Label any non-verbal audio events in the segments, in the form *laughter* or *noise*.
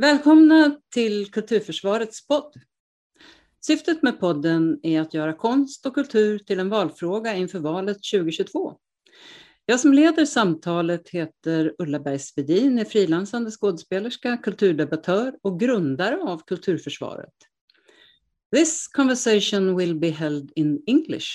Välkomna till Kulturförsvarets podd. Syftet med podden är att göra konst och kultur till en valfråga inför valet 2022. Jag som leder samtalet heter Ulla Bergsvedin, är frilansande skådespelerska, kulturdebattör och grundare av Kulturförsvaret. This conversation will be held in English.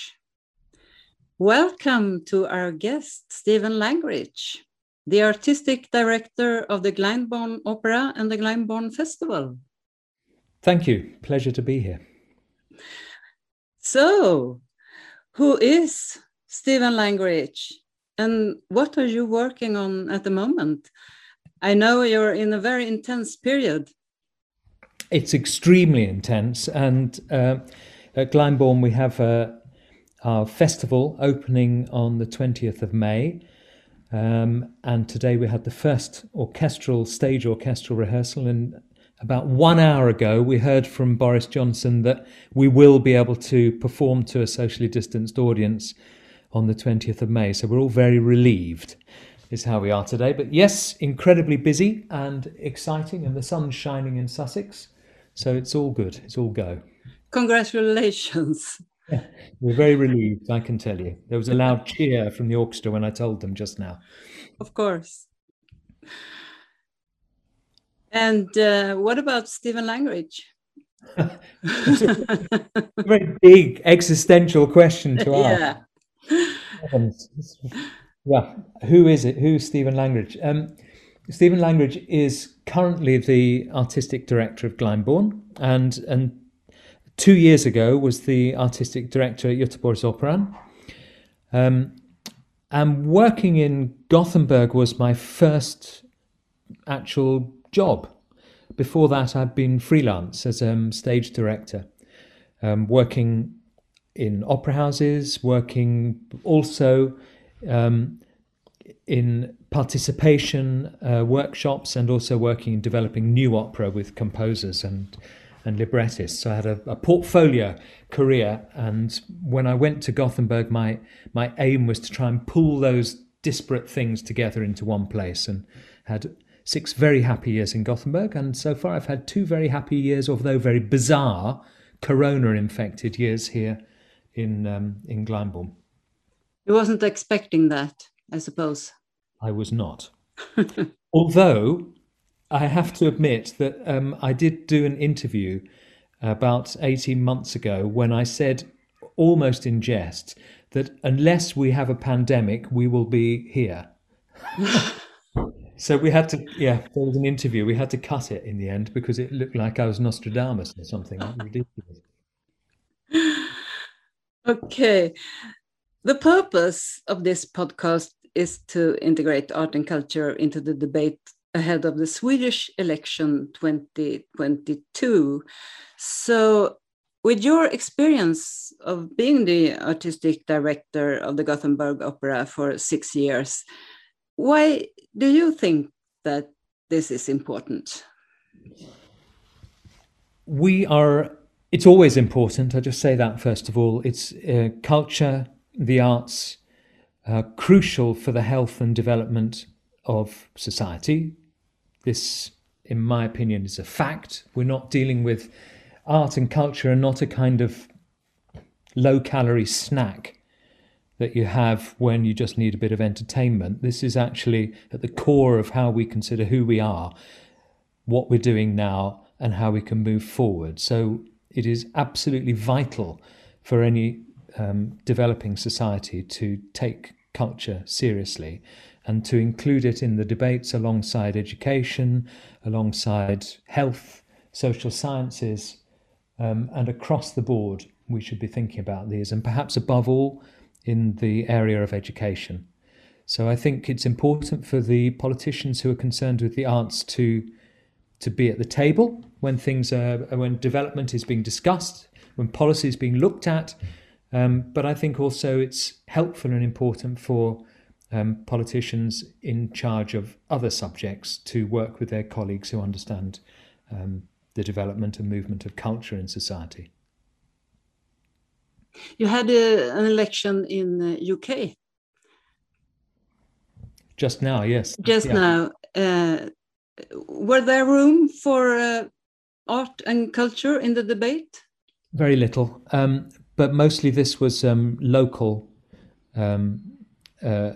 Welcome to our guest, Stephen Langridge, the artistic director of the Glyndebourne Opera and the Glyndebourne Festival. Thank you. Pleasure to be here. So, who is Stephen Langridge and what are you working on at the moment? I know you're in a very intense period. It's extremely intense, and uh, at Glyndebourne we have uh, our festival opening on the 20th of May. Um, and today we had the first orchestral stage orchestral rehearsal. And about one hour ago, we heard from Boris Johnson that we will be able to perform to a socially distanced audience on the 20th of May. So we're all very relieved, is how we are today. But yes, incredibly busy and exciting, and the sun's shining in Sussex. So it's all good. It's all go. Congratulations. *laughs* We're very relieved, I can tell you. There was a loud cheer from the orchestra when I told them just now. Of course. And uh, what about Stephen Langridge? *laughs* very big existential question to *laughs* ask. Yeah. yeah. Who is it? Who's Stephen Langridge? Um, Stephen Langridge is currently the artistic director of Glyndebourne and and two years ago was the artistic director at Göteborgsoperan. Um, and working in Gothenburg was my first actual job. Before that, I'd been freelance as a um, stage director, um, working in opera houses, working also um, in participation uh, workshops, and also working in developing new opera with composers and and librettists. So I had a, a, portfolio career, and when I went to Gothenburg, my my aim was to try and pull those disparate things together into one place, and had six very happy years in Gothenburg, and so far I've had two very happy years, although very bizarre, corona-infected years here in um, in Glyndebourne. You wasn't expecting that, I suppose. I was not. *laughs* although I have to admit that um, I did do an interview about 18 months ago when I said, almost in jest, that unless we have a pandemic, we will be here. so we had to, yeah, there was an interview. We had to cut it in the end because it looked like I was Nostradamus or something ridiculous. Okay. The purpose of this podcast is to integrate art and culture into the debate ahead of the Swedish election 2022. So, with your experience of being the artistic director of the Gothenburg Opera for six years, why do you think that this is important? We are, it's always important. I just say that first of all. It's uh, culture, the arts, uh, crucial for the health and development of society, this, in my opinion, is a fact. We're not dealing with art and culture and not a kind of low calorie snack that you have when you just need a bit of entertainment. This is actually at the core of how we consider who we are, what we're doing now, and how we can move forward. So it is absolutely vital for any um, developing society to take culture seriously and to include it in the debates alongside education, alongside health, social sciences, um, and across the board, we should be thinking about these, and perhaps above all in the area of education. So I think it's important for the politicians who are concerned with the arts to to be at the table when things are when development is being discussed, when policy is being looked at. Um, but I think also it's helpful and important for um, politicians in charge of other subjects to work with their colleagues who understand um, the development and movement of culture in society. You had a, an election in the UK. Just now, yes. Just yeah. now. Uh, were there room for uh, art and culture in the debate? Very little, um, but mostly this was um, local, um, uh,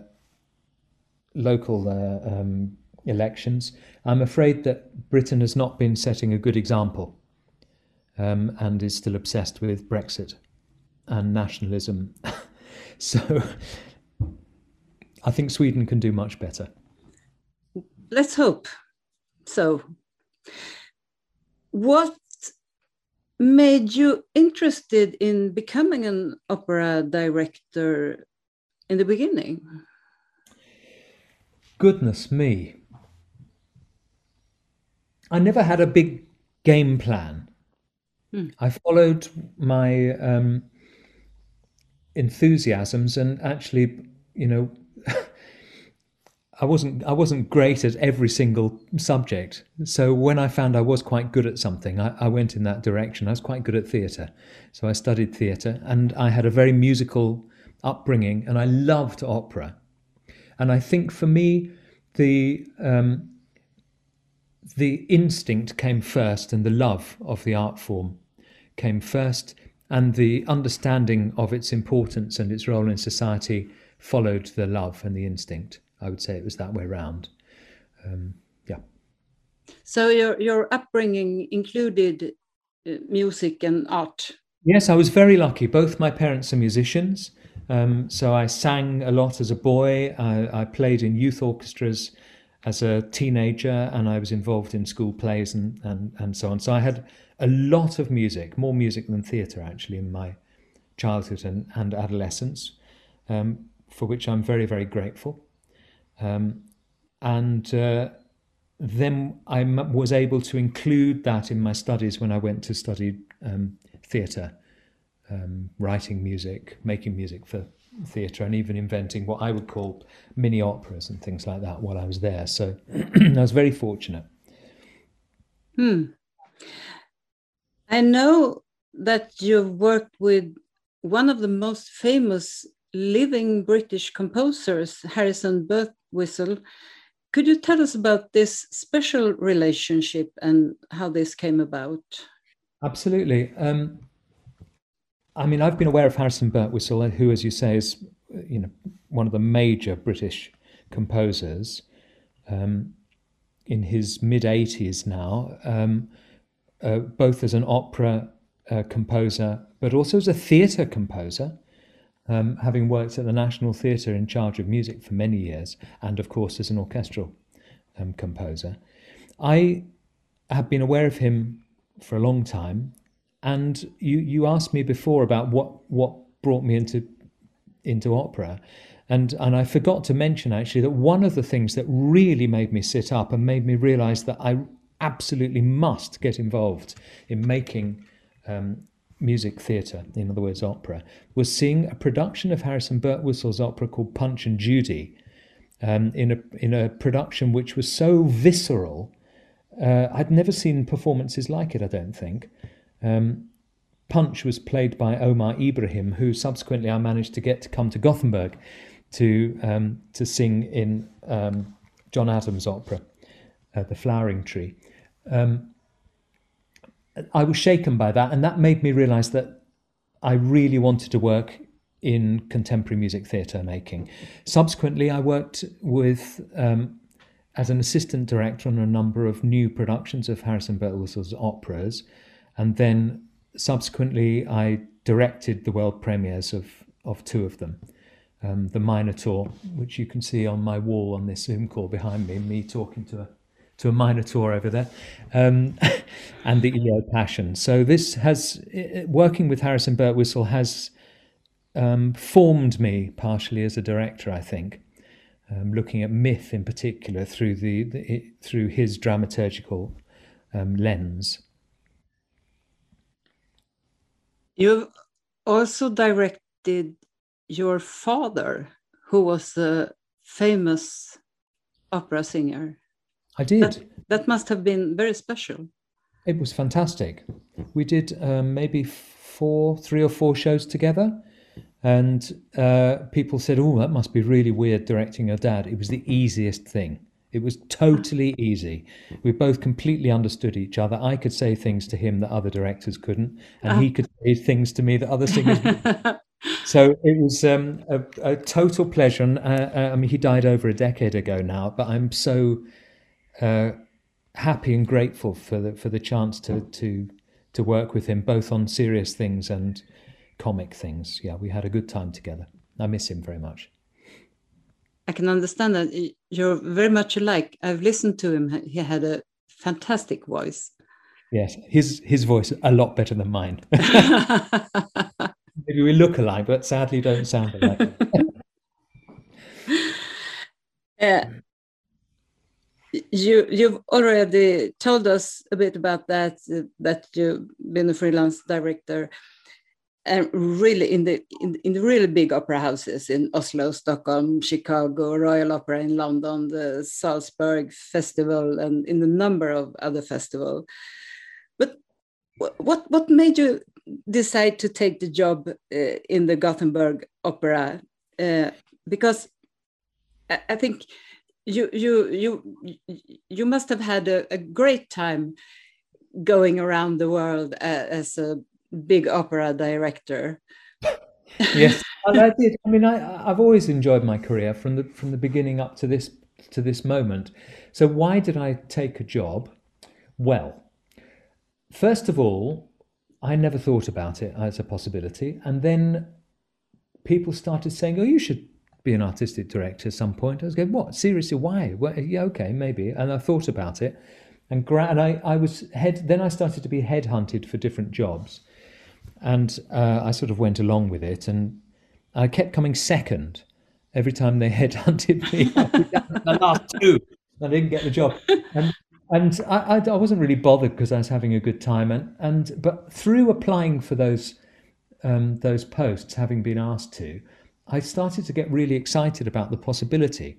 local uh, um, elections. I'm afraid that Britain has not been setting a good example, um, and is still obsessed with Brexit and nationalism. *laughs* so, I think Sweden can do much better. Let's hope. So, what made you interested in becoming an opera director in the beginning? Goodness me. I never had a big game plan. Hmm. I followed my um, enthusiasms and actually, you know, *laughs* I wasn't I wasn't great at every single subject. So when I found I was quite good at something, I, I went in that direction. I was quite good at theatre, so I studied theatre, and I had a very musical upbringing, and I loved opera. And I think for me, the um, the instinct came first, and the love of the art form came first, and the understanding of its importance and its role in society followed the love and the instinct. I would say it was that way round. Um, yeah. So your your upbringing included uh, music and art. Yes, I was very lucky. Both my parents are musicians, um, so I sang a lot as a boy. I, I, played in youth orchestras as a teenager, and I was involved in school plays and and and so on. So I had a lot of music, more music than theatre actually, in my childhood and, and adolescence, um, for which I'm very very grateful. Um, and uh, then I was able to include that in my studies when I went to study um, theatre, um, writing music, making music for theatre, and even inventing what I would call mini operas and things like that while I was there. So *clears throat* I was very fortunate. Hmm. I know that you've worked with one of the most famous living British composers, Harrison Birtwistle. Could you tell us about this special relationship and how this came about? Absolutely. Um, I mean, I've been aware of Harrison Birtwistle, who, as you say, is you know one of the major British composers. Um, in his mid 80s now, um, uh, both as an opera uh, composer, but also as a theatre composer um, having worked at the National Theatre in charge of music for many years, and of course as an orchestral um, composer. I have been aware of him for a long time, and you you asked me before about what what brought me into into opera. And, and I forgot to mention actually that one of the things that really made me sit up and made me realize that I absolutely must get involved in making um, music theatre, in other words, opera, was seeing a production of Harrison Birtwistle's opera called Punch and Judy um, in, a, in a production which was so visceral. Uh, I'd never seen performances like it, I don't think. Um, Punch was played by Omar Ebrahim, who subsequently I managed to get to come to Gothenburg to, um, to sing in um, John Adams' opera, uh, The Flowering Tree. Um, I was shaken by that, and that made me realize that I really wanted to work in contemporary music theatre making. Subsequently, I worked with um, as an assistant director on a number of new productions of Harrison Birtwistle's operas, and then subsequently I directed the world premieres of of two of them. Um, the Minotaur, which you can see on my wall on this Zoom call behind me, me talking to a to a Minotaur over there, um, *laughs* and the Io Passion. So this has working with Harrison Birtwistle has um, formed me partially as a director. I think, um, looking at myth in particular through the, the through his dramaturgical um, lens. You've also directed your father, who was a famous opera singer. I did. That, that, must have been very special. It was fantastic. We did um, maybe four, three or four shows together. And uh, people said, oh, that must be really weird directing your dad. It was the easiest thing It was totally easy. We both completely understood each other. I could say things to him that other directors couldn't, and he could say things to me that other singers. *laughs* so it was um, a, a, total pleasure. And uh, uh, I mean, he died over a decade ago now, but I'm so uh, happy and grateful for the for the chance to to to work with him, both on serious things and comic things. Yeah, we had a good time together. I miss him very much. I can understand that you're very much alike. I've listened to him. He had a fantastic voice. Yes, his his voice a lot better than mine. *laughs* Maybe we look alike, but sadly don't sound alike. uh, *laughs* you you've already told us a bit about that uh, that you've been a freelance director and really in the in, in, the really big opera houses in Oslo, Stockholm, Chicago, Royal Opera in London, the Salzburg Festival, and in a number of other festivals. But what what made you decide to take the job uh, in the Gothenburg Opera? Uh, because I, I, think you you you you must have had a, a great time going around the world uh, as a big opera director. yes, *laughs* I did. I mean, I, I've always enjoyed my career from the from the beginning up to this to this moment. So why did I take a job? Well, first of all, I never thought about it as a possibility, and then people started saying, "Oh, you should be an artistic director at some point." I was going, "What? Seriously? Why? Well, yeah, okay, maybe." And I thought about it, and, gra- and I, I was head. Then I started to be headhunted for different jobs, and uh, I sort of went along with it, and I kept coming second every time they *laughs* headhunted me. the last two, I didn't get the job, and and I, I, I wasn't really bothered because I was having a good time, and and but through applying for those um, those posts, having been asked to, I started to get really excited about the possibility.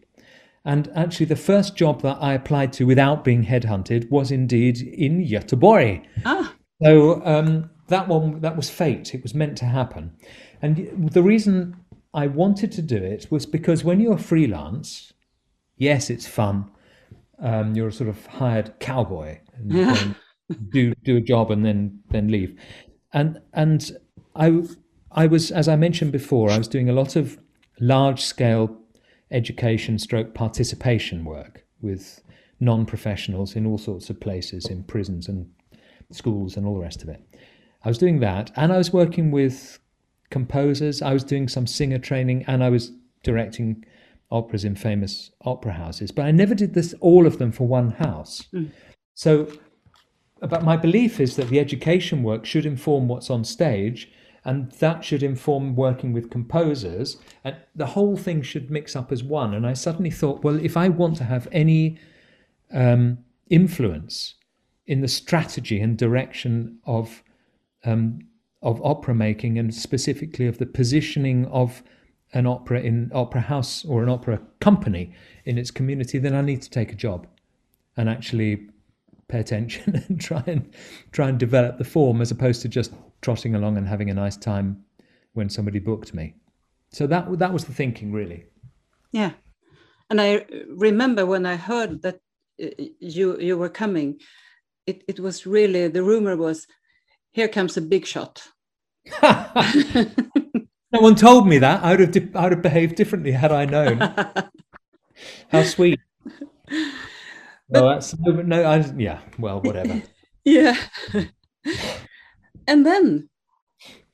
And actually, the first job that I applied to without being headhunted was indeed in Göteborg. Ah. So um, that one that was fate. It was meant to happen. And the reason i wanted to do it was because when you're freelance yes it's fun. Um, you're a sort of hired cowboy and do do a job and then then leave. And and i i was as i mentioned before i was doing a lot of large scale education stroke participation work with non-professionals in all sorts of places in prisons and schools and all the rest of it I was doing that, and I was working with composers. I was doing some singer training, and I was directing operas in famous opera houses. But I never did this all of them for one house. Mm. So, but my belief is that the education work should inform what's on stage, and that should inform working with composers, and the whole thing should mix up as one. And I suddenly thought, well, if I want to have any um, influence in the strategy and direction of um, of opera making and specifically of the positioning of an opera in opera house or an opera company in its community, then I need to take a job and actually pay attention *laughs* and try and try and develop the form as opposed to just trotting along and having a nice time when somebody booked me. So that that was the thinking really. Yeah, and I remember when I heard that uh, you you were coming, it it was really the rumor was here comes a big shot. *laughs* no one told me that. I would have, I would have behaved differently had I known. *laughs* How sweet. But, no, that's no, no I, yeah, well, whatever. *laughs* Yeah. and then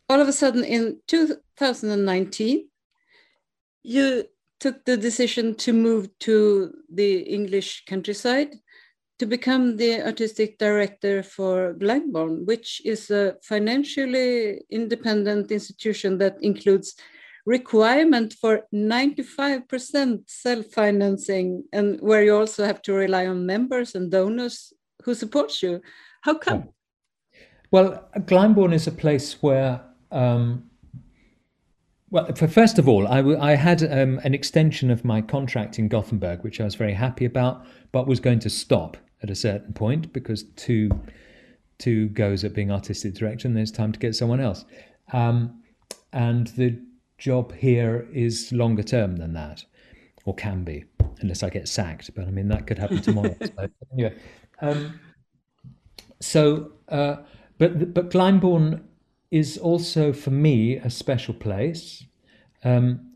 all of a sudden in 2019, you took the decision to move to the English countryside to become the artistic director for Glyndebourne, which is a financially independent institution that includes requirement for 95% self-financing and where you also have to rely on members and donors who support you. How come? Well, Glyndebourne is a place where um, well, first of all, I, I had um, an extension of my contract in Gothenburg, which I was very happy about, but was going to stop at a certain point because two two goes at being artistic director and there's time to get someone else. Um, and the job here is longer term than that, or can be. unless I get sacked. But I mean, that could happen tomorrow. *laughs* so, anyway, um, so uh, but but Glyndebourne is also for me a special place. Um,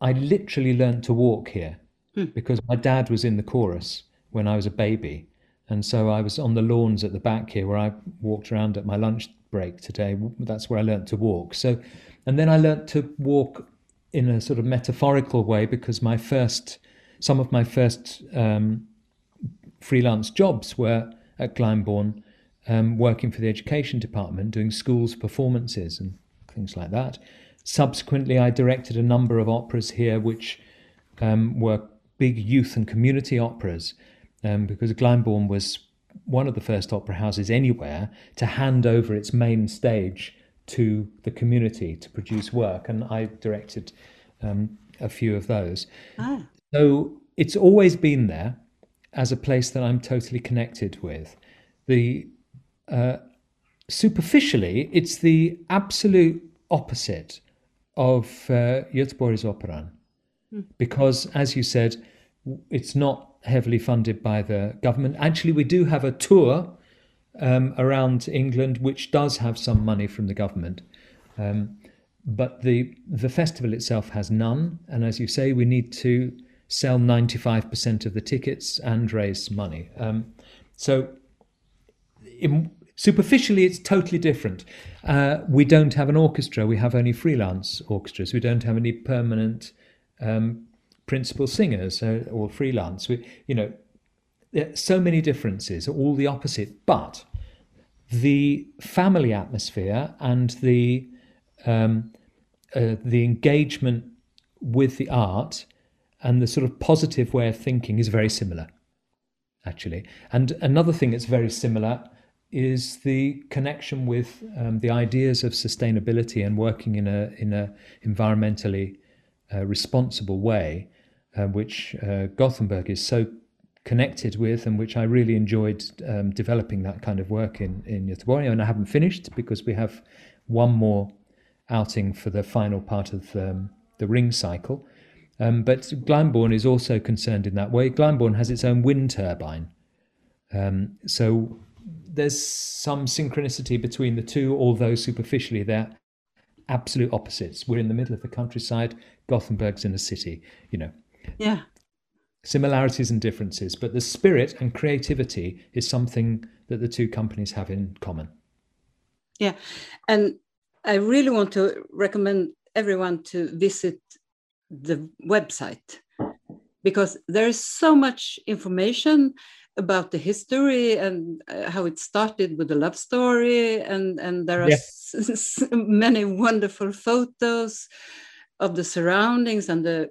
I literally learned to walk here hmm. because my dad was in the chorus when I was a baby, and so I was on the lawns at the back here where I walked around at my lunch break today. That's where I learned to walk. So, and then I learned to walk in a sort of metaphorical way because my first, some of my first um, freelance jobs were at Glyndebourne, um, working for the education department, doing schools performances and things like that. Subsequently, I directed a number of operas here, which um, were big youth and community operas, um, because Glyndebourne was one of the first opera houses anywhere to hand over its main stage to the community to produce work, and I directed um, a few of those. Ah. So it's always been there as a place that I'm totally connected with. The uh, superficially, it's the absolute opposite of uh, Göteborgsoperan, mm. because, as you said, it's not heavily funded by the government. Actually, we do have a tour um, around England which does have some money from the government. Um, but the the festival itself has none, and as you say, we need to sell 95% of the tickets and raise money. Um, so, in, superficially, it's totally different. Uh, we don't have an orchestra; we have only freelance orchestras. We don't have any permanent um, principal singers uh, or freelance. We, you know, there are so many differences, all the opposite. But the family atmosphere and the um, uh, the engagement with the art and the sort of positive way of thinking is very similar, actually. And another thing that's very similar is the connection with um, the ideas of sustainability and working in a in a environmentally uh, responsible way uh, which uh, Gothenburg is so connected with and which I really enjoyed um, developing that kind of work in, in Göteborg. And I haven't finished because we have one more outing for the final part of um, the ring cycle. Um, but Glyndebourne is also concerned in that way. Glyndebourne has its own wind turbine. Um, so there's some synchronicity between the two, although superficially they're absolute opposites. We're in the middle of the countryside, Gothenburg's in a city, you know. Yeah. Similarities and differences, but the spirit and creativity is something that the two companies have in common. Yeah. And I really want to recommend everyone to visit the website because there is so much information about the history and uh, how it started with the love story and and there are yeah. many wonderful photos of the surroundings and the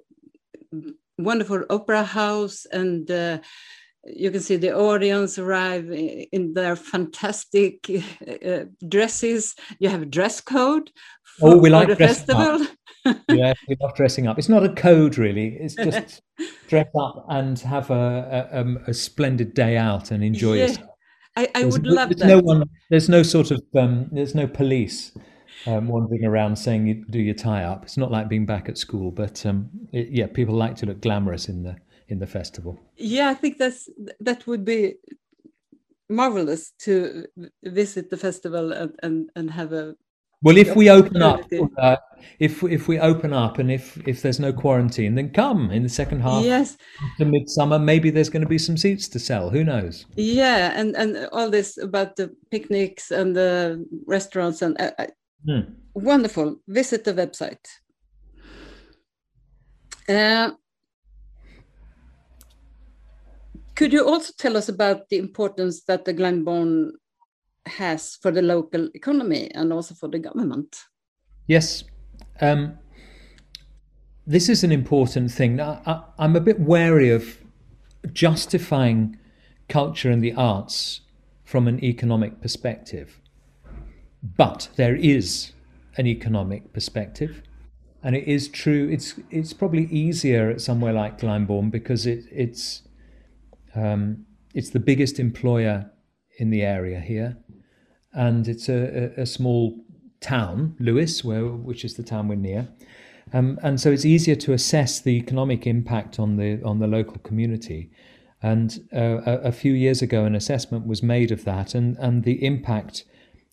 wonderful opera house and uh, you can see the audience arrive in their fantastic *laughs* uh, dresses. You have a dress code for, oh, we like the festival. *laughs* yeah, we love dressing up. It's not a code really. It's just *laughs* dress up and have a, a, um, a splendid day out and enjoy yeah. yourself. I, I would love there's that. No one, there's no sort of um, there's no police um, wandering around saying you do your tie up. It's not like being back at school, but um, it, yeah, people like to look glamorous in the in the festival. Yeah, I think that's that would be marvelous to visit the festival and and, and have a. Well, if we open up, uh, if if we open up, and if if there's no quarantine, then come in the second half. Yes. To midsummer, maybe there's going to be some seats to sell. Who knows? Yeah, and and all this about the picnics and the restaurants and uh, Mm. Wonderful. Visit the website. Uh, could you also tell us about the importance that the Glyndebourne has for the local economy and also for the government? Yes. Um, this is an important thing. I, am a bit wary of justifying culture and the arts from an economic perspective. But there is an economic perspective. And it is true. It's it's probably easier at somewhere like Glyndebourne because it, it's um, it's the biggest employer in the area here, and it's a, a, a small town, Lewes, where which is the town we're near. Um, and so it's easier to assess the economic impact on the on the local community. And uh, a, a, few years ago, an assessment was made of that, and, and the impact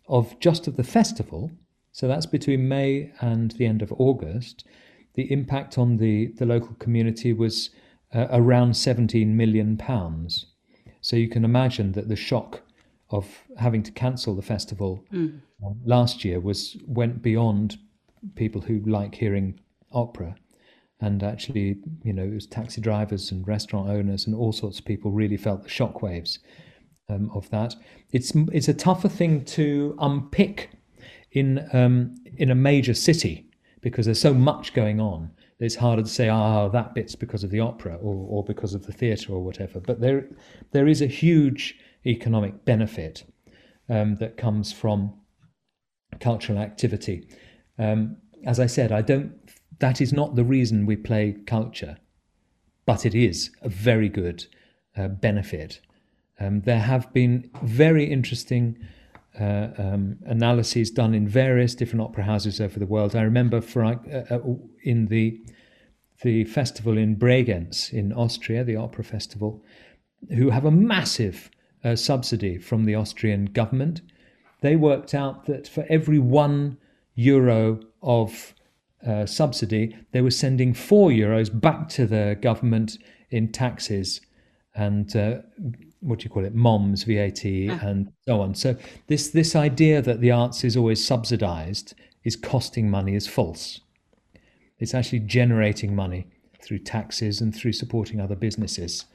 of just of the festival. So that's between May and the end of August. The impact on the, the local community was uh, around 17 million pounds. So you can imagine that the shock of having to cancel the festival mm. last year was went beyond people who like hearing opera and actually you know it was taxi drivers and restaurant owners and all sorts of people really felt the shockwaves um, of that it's it's a tougher thing to unpick in um, in a major city because there's so much going on it's harder to say ah oh, that bit's because of the opera or, or because of the theatre or whatever but there there is a huge economic benefit um, that comes from cultural activity um, as I said, I don't. That is not the reason we play culture, but it is a very good uh, benefit. Um, there have been very interesting uh, um, analyses done in various different opera houses over the world. I remember for uh, uh in the the festival in Bregenz in Austria, the opera festival, who have a massive uh, subsidy from the Austrian government. They worked out that for every one euro of uh, subsidy, they were sending four euros back to the government in taxes and uh, what do you call it, MOMS, VAT, ah. and so on. So this this idea that the arts is always subsidised is costing money is false. It's actually generating money through taxes and through supporting other businesses.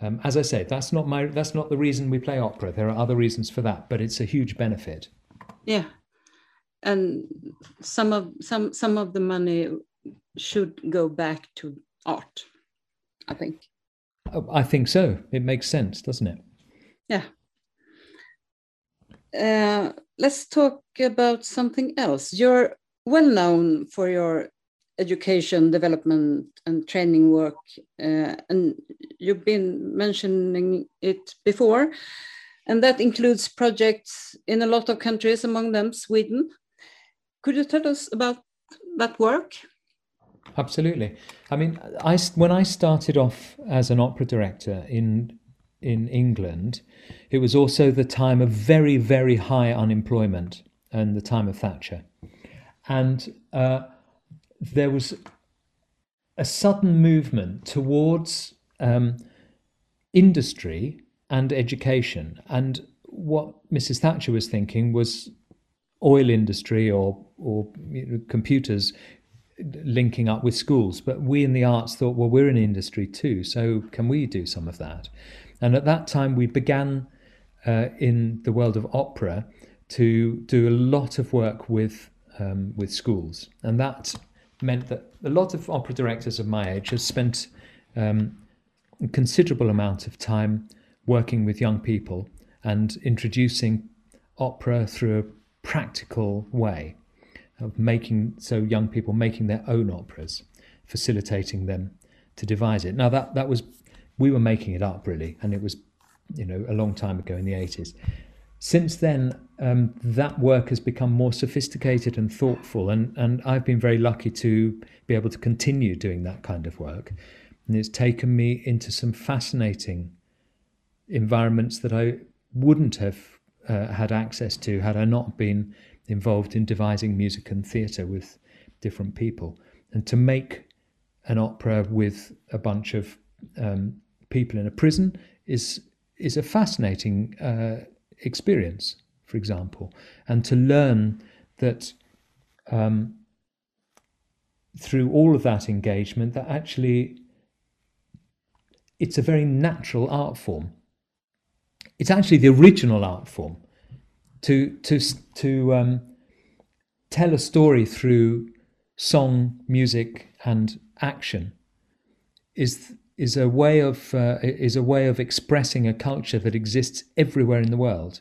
Um, as I say, that's not my that's not the reason we play opera. There are other reasons for that, but it's a huge benefit. Yeah, and some of some some of the money should go back to art i think i think so. It makes sense doesn't it? Yeah. Uh, let's talk about something else. You're well known for your education development and training work uh, and you've been mentioning it before and that includes projects in a lot of countries among them sweden. Could you tell us about that work? Absolutely. I mean, I, when I started off as an opera director in in England, it was also the time of very, very high unemployment and the time of Thatcher. And uh, there was a sudden movement towards um, industry and education. And what Mrs. Thatcher was thinking was oil industry or or you know, computers linking up with schools. But we in the arts thought, well, we're an industry too, so can we do some of that? And at that time, we began uh, in the world of opera to do a lot of work with um, with schools, and that meant that a lot of opera directors of my age have spent um, a considerable amount of time working with young people and introducing opera through a practical way of making so young people making their own operas, facilitating them to devise it. Now that that was we were making it up really, and it was you know a long time ago in the eighties. Since then, um, that work has become more sophisticated and thoughtful, and and I've been very lucky to be able to continue doing that kind of work, and it's taken me into some fascinating environments that I wouldn't have uh, had access to had I not been involved in devising music and theatre with different people. And to make an opera with a bunch of um, people in a prison is is a fascinating uh, experience, for example, and to learn that um, through all of that engagement, that actually it's a very natural art form. It's actually the original art form to to to um, tell a story through song, music, and action is is a way of uh, is a way of expressing a culture that exists everywhere in the world.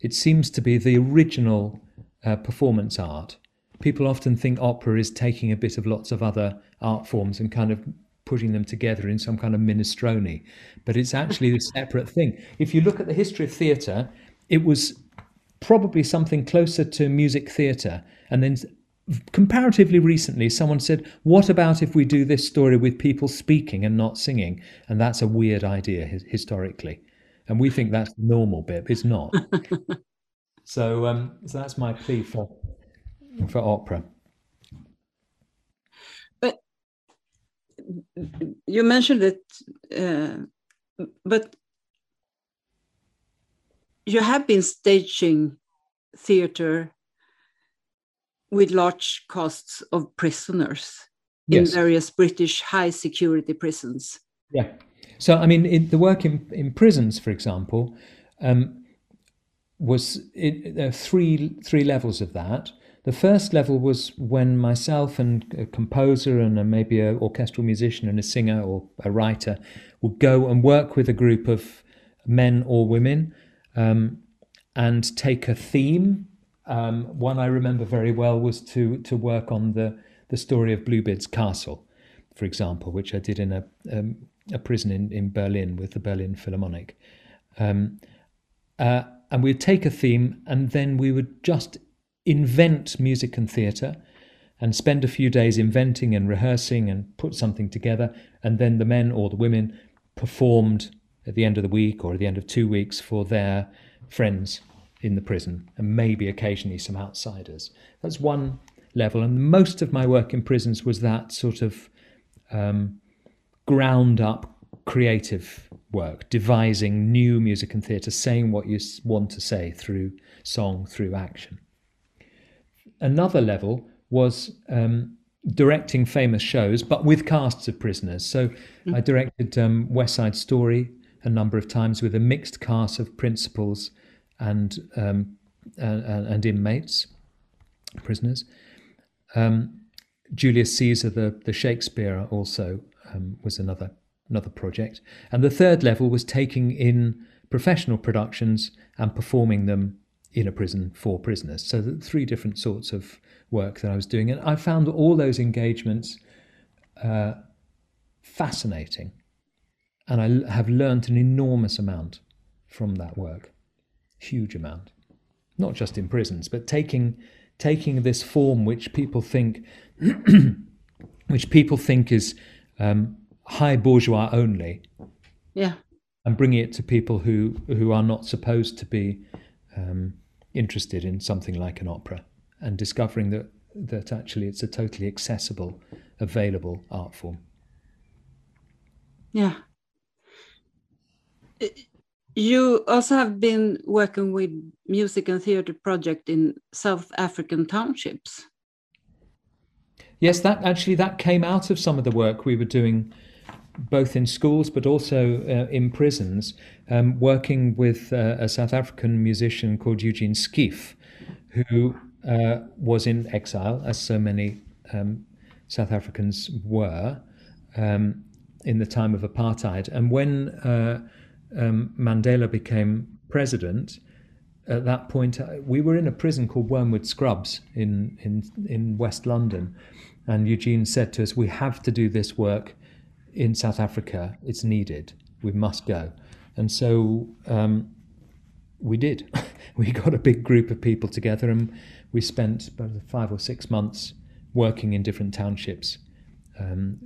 It seems to be the original uh, performance art. People often think opera is taking a bit of lots of other art forms and kind of putting them together in some kind of minestrone, but it's actually a separate thing. If you look at the history of theatre, it was probably something closer to music theatre, and then comparatively recently, someone said, What about if we do this story with people speaking and not singing? And that's a weird idea historically. And we think that's the normal bit. It's not. *laughs* so, um, so that's my plea for, for opera. But you mentioned it, uh, but you have been staging theater with large costs of prisoners yes. in various British high security prisons. Yeah. So, I mean, in, the work in, in prisons, for example, um, was it, there are three three levels of that. The first level was when myself and a composer and a, maybe an orchestral musician and a singer or a writer would go and work with a group of men or women um, and take a theme um, one I remember very well was to to work on the the story of Bluebeard's Castle, for example, which I did in a um, a prison in, in Berlin with the Berlin Philharmonic. Um, uh, and we'd take a theme and then we would just invent music and theatre and spend a few days inventing and rehearsing and put something together. And then the men or the women performed at the end of the week or at the end of two weeks for their friends in the prison and maybe occasionally some outsiders. That's one level. And most of my work in prisons was that sort of um, ground up creative work, devising new music and theatre, saying what you want to say through song, through action. Another level was um, directing famous shows, but with casts of prisoners. So mm-hmm. I directed um, West Side Story a number of times with a mixed cast of principals and um, and, and, inmates, prisoners. Um, Julius Caesar, the the Shakespeare, also um, was another another project, and the third level was taking in professional productions and performing them in a prison for prisoners. So the three different sorts of work that I was doing, and I found all those engagements uh, fascinating, and I have learned an enormous amount from that work. Huge amount, not just in prisons, but taking taking this form which people think *clears throat* which people think is um, high bourgeois only, yeah, and bringing it to people who who are not supposed to be um, interested in something like an opera, and discovering that that actually it's a totally accessible, available art form. Yeah. You also have been working with music and theatre project in South African townships. Yes, that actually that came out of some of the work we were doing, both in schools but also uh, in prisons, um, working with uh, a South African musician called Eugene Skeef, who uh, was in exile, as so many um, South Africans were, um, in the time of apartheid. And when uh, um, Mandela became president, at that point, uh, we were in a prison called Wormwood Scrubs in, in, in West London. And Eugene said to us, We have to do this work in South Africa. It's needed. We must go. And so um, we did. *laughs* we got a big group of people together and we spent about five or six months working in different townships. Um,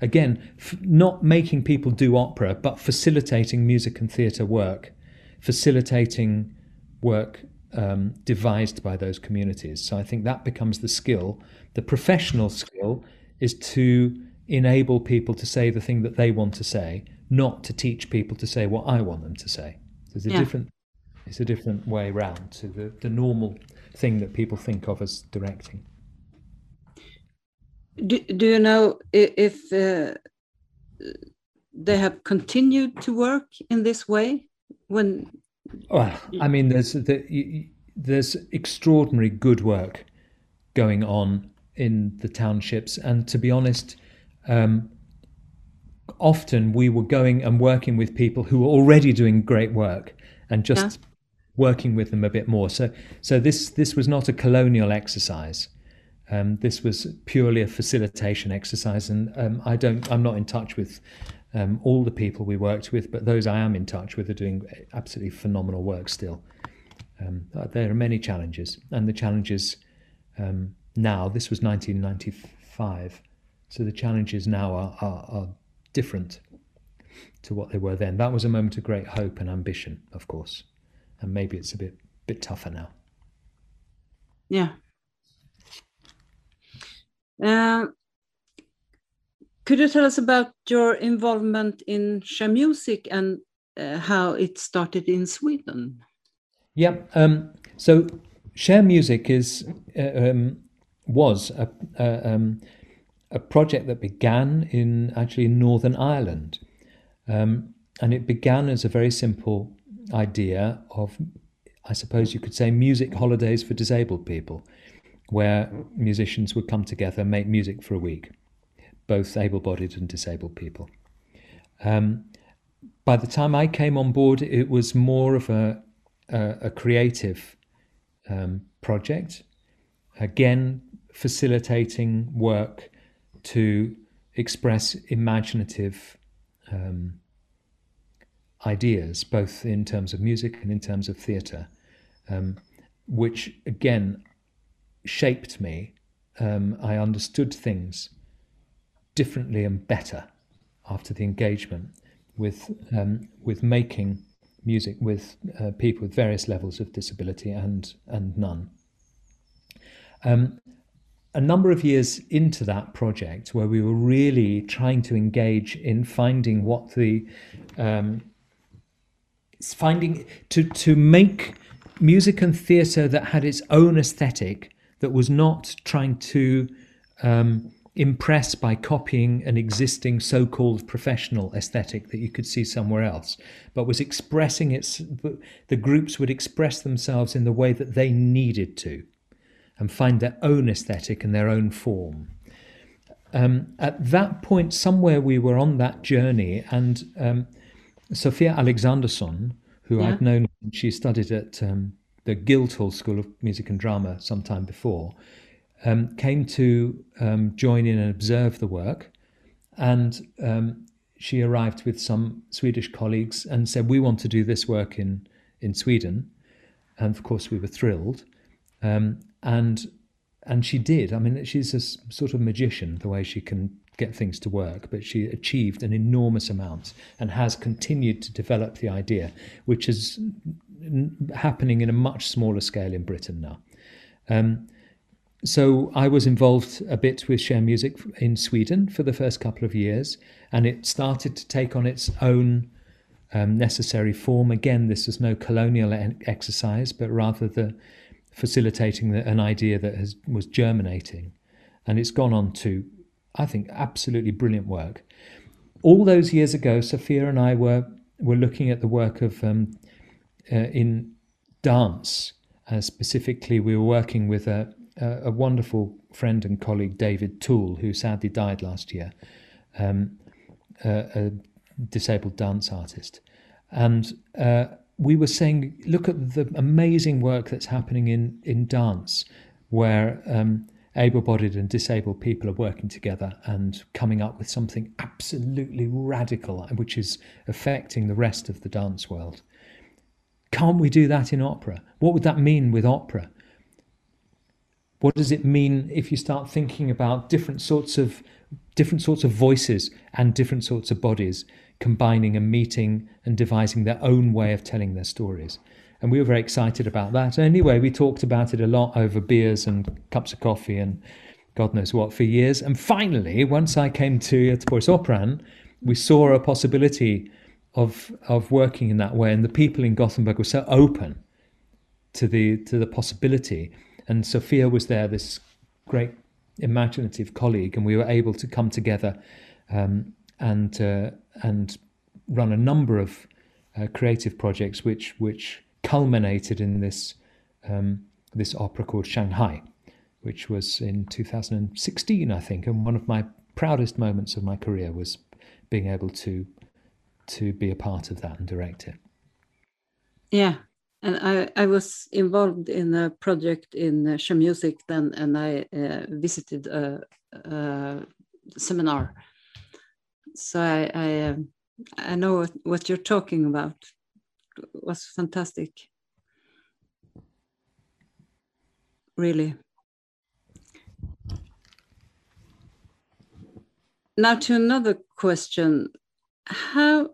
Again, f- not making people do opera, but facilitating music and theatre work, facilitating work um, devised by those communities. So I think that becomes the skill. The professional skill is to enable people to say the thing that they want to say, not to teach people to say what I want them to say. There's a yeah. different it's a different way round to the, the normal thing that people think of as directing. Do, do you know if uh, they have continued to work in this way when? Well, I mean, there's the, there's extraordinary good work going on in the townships, and to be honest, um, often we were going and working with people who were already doing great work, and just yeah. working with them a bit more. So, so this this was not a colonial exercise. Um, this was purely a facilitation exercise, and um, I don't. I'm not in touch with um, all the people we worked with, but those I am in touch with are doing absolutely phenomenal work still. Um, there are many challenges, and the challenges um, now. This was 1995. So the challenges now are, are, are different to what they were then. That was a moment of great hope and ambition, of course. And maybe it's a bit bit tougher now. Yeah. Uh, could you tell us about your involvement in Share Music and uh, how it started in Sweden? Yeah. Um, so Share Music is uh, um, was a, a, um, a, project that began in actually in Northern Ireland, um, and it began as a very simple idea of, I suppose you could say, music holidays for disabled people, where musicians would come together, make music for a week, both able-bodied and disabled people. Um, by the time I came on board, it was more of a, a, a creative um, project. Again, facilitating work to express imaginative um, ideas, both in terms of music and in terms of theatre, um, which again shaped me. Um, I understood things differently and better after the engagement with um, with making music with uh, people with various levels of disability and and none. Um, a number of years into that project, where we were really trying to engage in finding what the um, finding to to make music and theatre that had its own aesthetic that was not trying to um, impressed by copying an existing so called professional aesthetic that you could see somewhere else, but was expressing its, the groups would express themselves in the way that they needed to and find their own aesthetic and their own form. Um, at that point, somewhere we were on that journey, and um, Sophia Alexandersson, who yeah. I'd known, she studied at um, the Guildhall School of Music and Drama sometime before, um, came to um, join in and observe the work. And um, she arrived with some Swedish colleagues and said, We want to do this work in, in Sweden. And of course, we were thrilled. Um, and and she did. I mean, she's a sort of magician, the way she can get things to work, but she achieved an enormous amount and has continued to develop the idea, which is happening in a much smaller scale in Britain now. Um, so I was involved a bit with Share Music in Sweden for the first couple of years, and it started to take on its own um, necessary form. Again, this was no colonial exercise, but rather the facilitating the, an idea that has, was germinating, and it's gone on to, I think, absolutely brilliant work. All those years ago, Sophia and I were were looking at the work of um, in dance. Uh, specifically, we were working with a a, wonderful friend and colleague, David Toole, who sadly died last year, um, a, a, disabled dance artist. And uh, we were saying, look at the amazing work that's happening in, in dance, where um, able bodied and disabled people are working together and coming up with something absolutely radical, which is affecting the rest of the dance world. Can't we do that in opera? What would that mean with opera? What does it mean if you start thinking about different sorts of different sorts of voices and different sorts of bodies combining and meeting and devising their own way of telling their stories? And we were very excited about that. Anyway, we talked about it a lot over beers and cups of coffee and God knows what for years. And finally, once I came to Göteborgsoperan, we saw a possibility of of working in that way, and the people in Gothenburg were so open to the to the possibility. And Sophia was there, this great imaginative colleague, and we were able to come together um, and uh, and run a number of uh, creative projects, which which culminated in this um, this opera called Shanghai, which was in 2016, I think, and one of my proudest moments of my career was being able to to be a part of that and direct it. Yeah, and I, I was involved in a project in uh, Share Music then, and I uh, visited a, a, seminar. So I I, um, I know what, what you're talking about. It was fantastic. Really. Now to another question how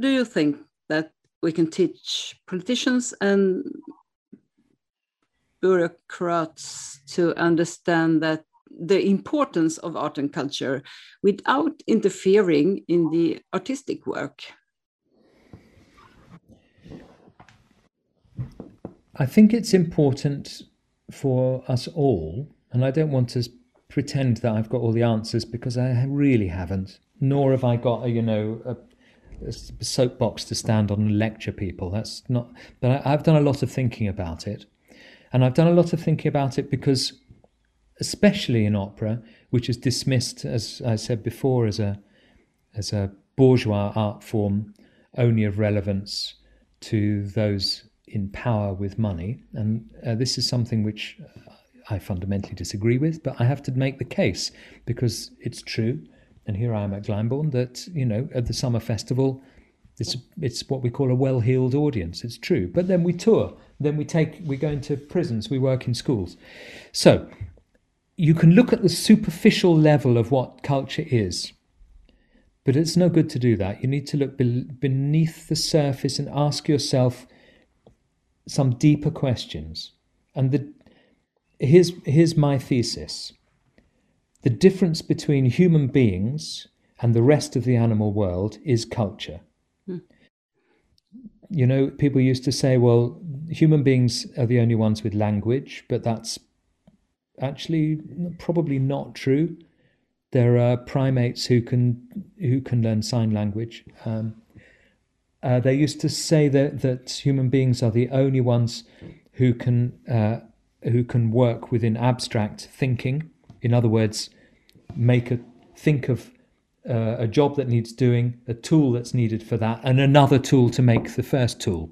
do you think that we can teach politicians and bureaucrats to understand that the importance of art and culture without interfering in the artistic work? I think it's important for us all, and I don't want to pretend that I've got all the answers because I really haven't. Nor have I got a, you know, a, a soapbox to stand on and lecture people. That's not. But I, I've done a lot of thinking about it, and I've done a lot of thinking about it because, especially in opera, which is dismissed, as I said before, as a as a bourgeois art form, only of relevance to those in power with money. And uh, this is something which I fundamentally disagree with, but I have to make the case because it's true. And here I am at Glyndebourne that, you know, at the summer festival, it's, it's what we call a well heeled audience. It's true. But then we tour, then we take, we go into prisons, we work in schools. So you can look at the superficial level of what culture is. But it's no good to do that. You need to look be- beneath the surface and ask yourself some deeper questions. And the, here's, here's my thesis the difference between human beings and the rest of the animal world is culture. Hmm. You know, people used to say, well, human beings are the only ones with language, but that's actually probably not true. There are primates who can who can learn sign language. Um, uh, they used to say that that human beings are the only ones who can uh, who can work within abstract thinking. In other words, make a think of uh, a job that needs doing, a tool that's needed for that, and another tool to make the first tool.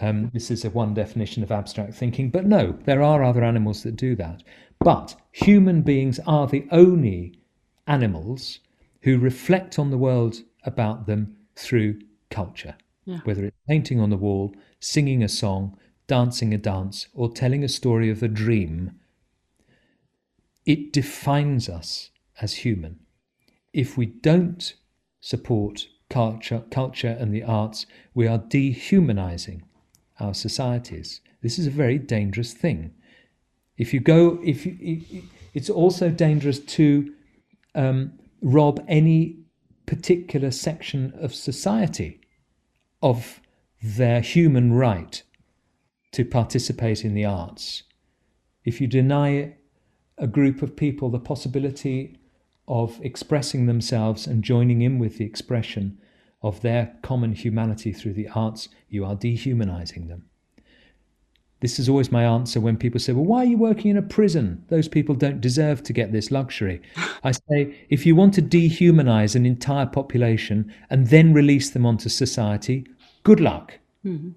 Um, this is a one definition of abstract thinking, but no, there are other animals that do that. But human beings are the only animals who reflect on the world about them through culture, yeah. whether it's painting on the wall, singing a song, dancing a dance, or telling a story of a dream. It defines us as human. If we don't support culture, culture and the arts, we are dehumanizing our societies. This is a very dangerous thing. If you go, if you, it's also dangerous to um, rob any particular section of society of their human right to participate in the arts. If you deny a group of people the possibility of expressing themselves and joining in with the expression of their common humanity through the arts, you are dehumanizing them. This is always my answer when people say, Well, why are you working in a prison? Those people don't deserve to get this luxury. I say, if you want to dehumanize an entire population and then release them onto society, good luck. Mm-hmm.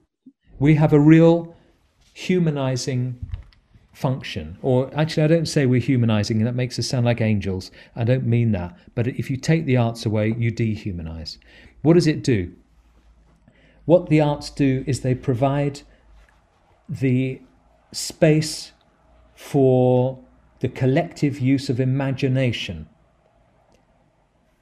We have a real humanizing function. Or actually, I don't say we're humanizing, and that makes us sound like angels. I don't mean that. But if you take the arts away, you dehumanize. What does it do? What the arts do is they provide the space for the collective use of imagination.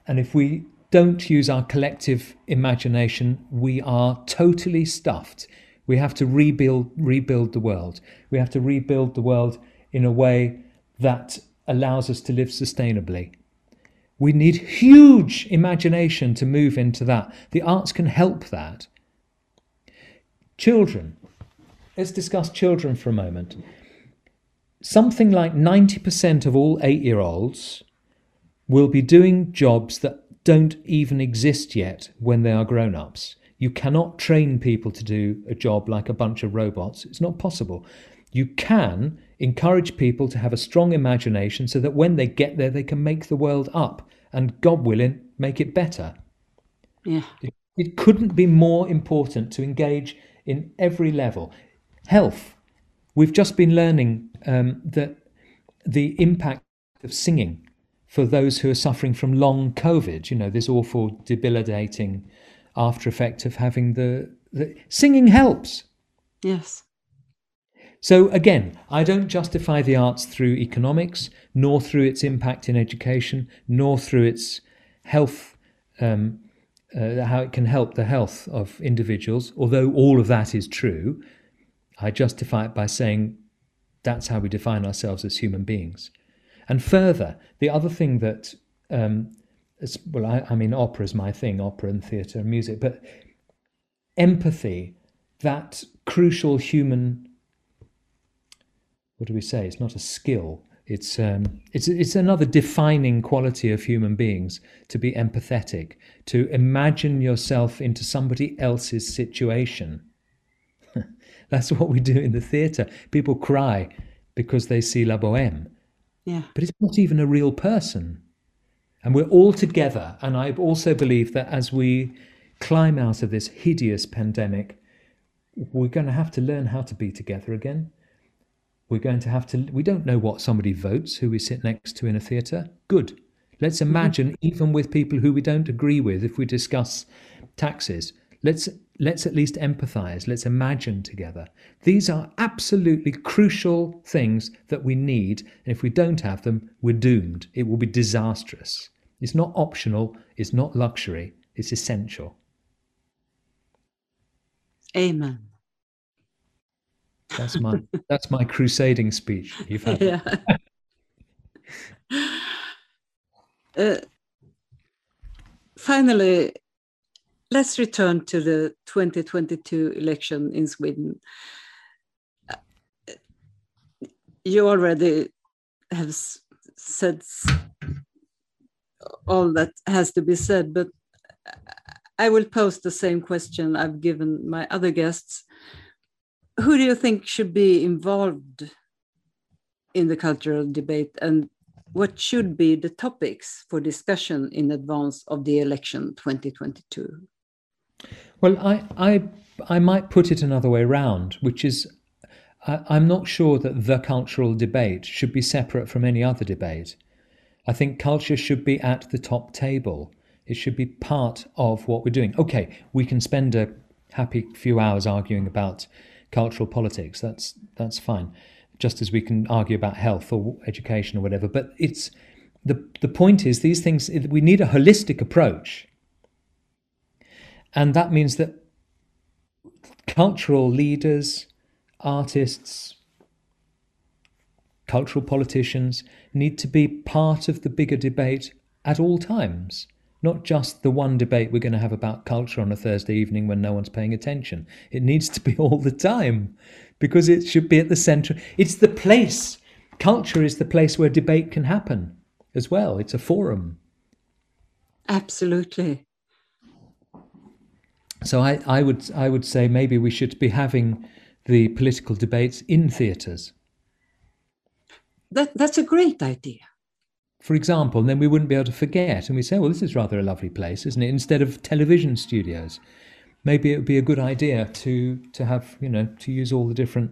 And if we don't use our collective imagination, we are totally stuffed. We have to rebuild rebuild the world. We have to rebuild the world in a way that allows us to live sustainably. We need huge imagination to move into that. The arts can help that. Children, Let's discuss children for a moment. Something like 90% of all eight year olds will be doing jobs that don't even exist yet when they are grown ups. You cannot train people to do a job like a bunch of robots. It's not possible. You can encourage people to have a strong imagination so that when they get there, they can make the world up and, God willing, make it better. Yeah. It, it couldn't be more important to engage in every level. Health. We've just been learning um, that the impact of singing for those who are suffering from long COVID, you know, this awful debilitating after effect of having the, the singing helps. Yes. So again, I don't justify the arts through economics, nor through its impact in education, nor through its health, um, uh, how it can help the health of individuals. Although all of that is true, I justify it by saying that's how we define ourselves as human beings. And further, the other thing that, um, is, well, I, I mean, opera is my thing, opera and theatre and music, but empathy, that crucial human what do we say? It's not a skill. It's um, it's it's another defining quality of human beings to be empathetic, to imagine yourself into somebody else's situation. *laughs* That's what we do in the theatre. People cry because they see La Boheme. Yeah. But it's not even a real person. And we're all together. And I also believe that as we climb out of this hideous pandemic, we're going to have to learn how to be together again. We're going to have to, we don't know what somebody votes who we sit next to in a theatre. Good. Let's mm-hmm. imagine, even with people who we don't agree with, if we discuss taxes, let's let's at least empathize let's imagine together these are absolutely crucial things that we need and if we don't have them we're doomed it will be disastrous it's not optional it's not luxury it's essential amen that's my *laughs* that's my crusading speech. You've had. Yeah. *laughs* uh, finally, let's return to the 2022 election in Sweden. Uh, you already have said all that has to be said, but I will pose the same question I've given my other guests who do you think should be involved in the cultural debate and what should be the topics for discussion in advance of the election 2022 well i i i might put it another way around which is I, i'm not sure that the cultural debate should be separate from any other debate i think culture should be at the top table it should be part of what we're doing okay we can spend a happy few hours arguing about cultural politics. That's that's fine. Just as we can argue about health or education or whatever. But it's the the point is these things we need a holistic approach. And that means that cultural leaders, artists, cultural politicians need to be part of the bigger debate at all times not just the one debate we're going to have about culture on a Thursday evening when no one's paying attention. It needs to be *laughs* all the time because it should be at the center. It's the place. Culture is the place where debate can happen as well. It's a forum. Absolutely. So I, I would I would say maybe we should be having the political debates in theatres. That that's a great idea for example, and then we wouldn't be able to forget. And we say, well, this is rather a lovely place, isn't it? Instead of television studios, maybe it would be a good idea to to have you know to use all the different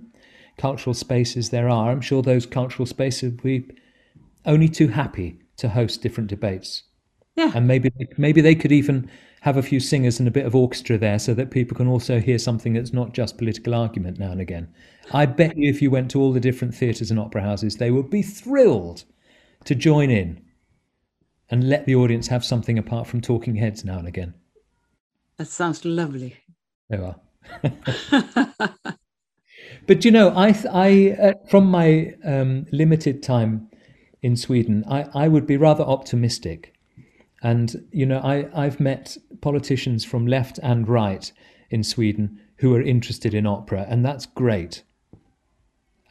cultural spaces there are. I'm sure those cultural spaces would be only too happy to host different debates. Yeah. And maybe maybe they could even have a few singers and a bit of orchestra there so that people can also hear something that's not just political argument now and again. I bet you if you went to all the different theatres and opera houses, they would be thrilled to join in and let the audience have something apart from talking heads now and again. That sounds lovely. There are. *laughs* but you know, I, I uh, from my um, limited time in Sweden, I, I would be rather optimistic. And you know, I, I've met politicians from left and right in Sweden who are interested in opera, and that's great.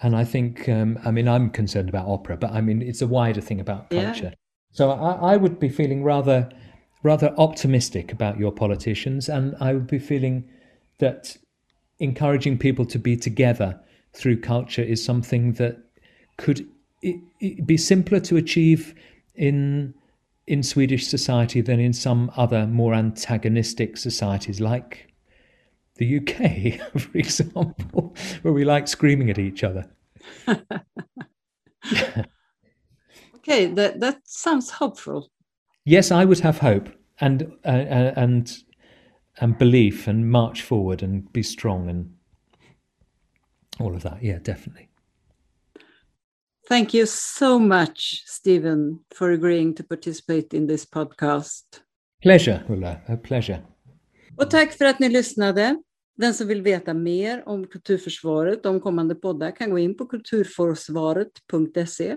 And I think, um, I mean, I'm concerned about opera, but I mean, it's a wider thing about culture. Yeah. So I, I would be feeling rather, rather optimistic about your politicians, and I would be feeling that encouraging people to be together through culture is something that could it, it be simpler to achieve in in Swedish society than in some other more antagonistic societies like the UK, *laughs* for example, where we like screaming at each other. *laughs* okay, that that sounds hopeful. Yes, I would have hope and uh, and and belief and march forward and be strong and all of that. Yeah, definitely. Thank you so much, Stephen, for agreeing to participate in this podcast. Pleasure, Ulla. A pleasure. Och tack för att ni lyssnade. Den som vill veta mer om Kulturförsvaret och om kommande poddar kan gå in på kulturforsvaret.se.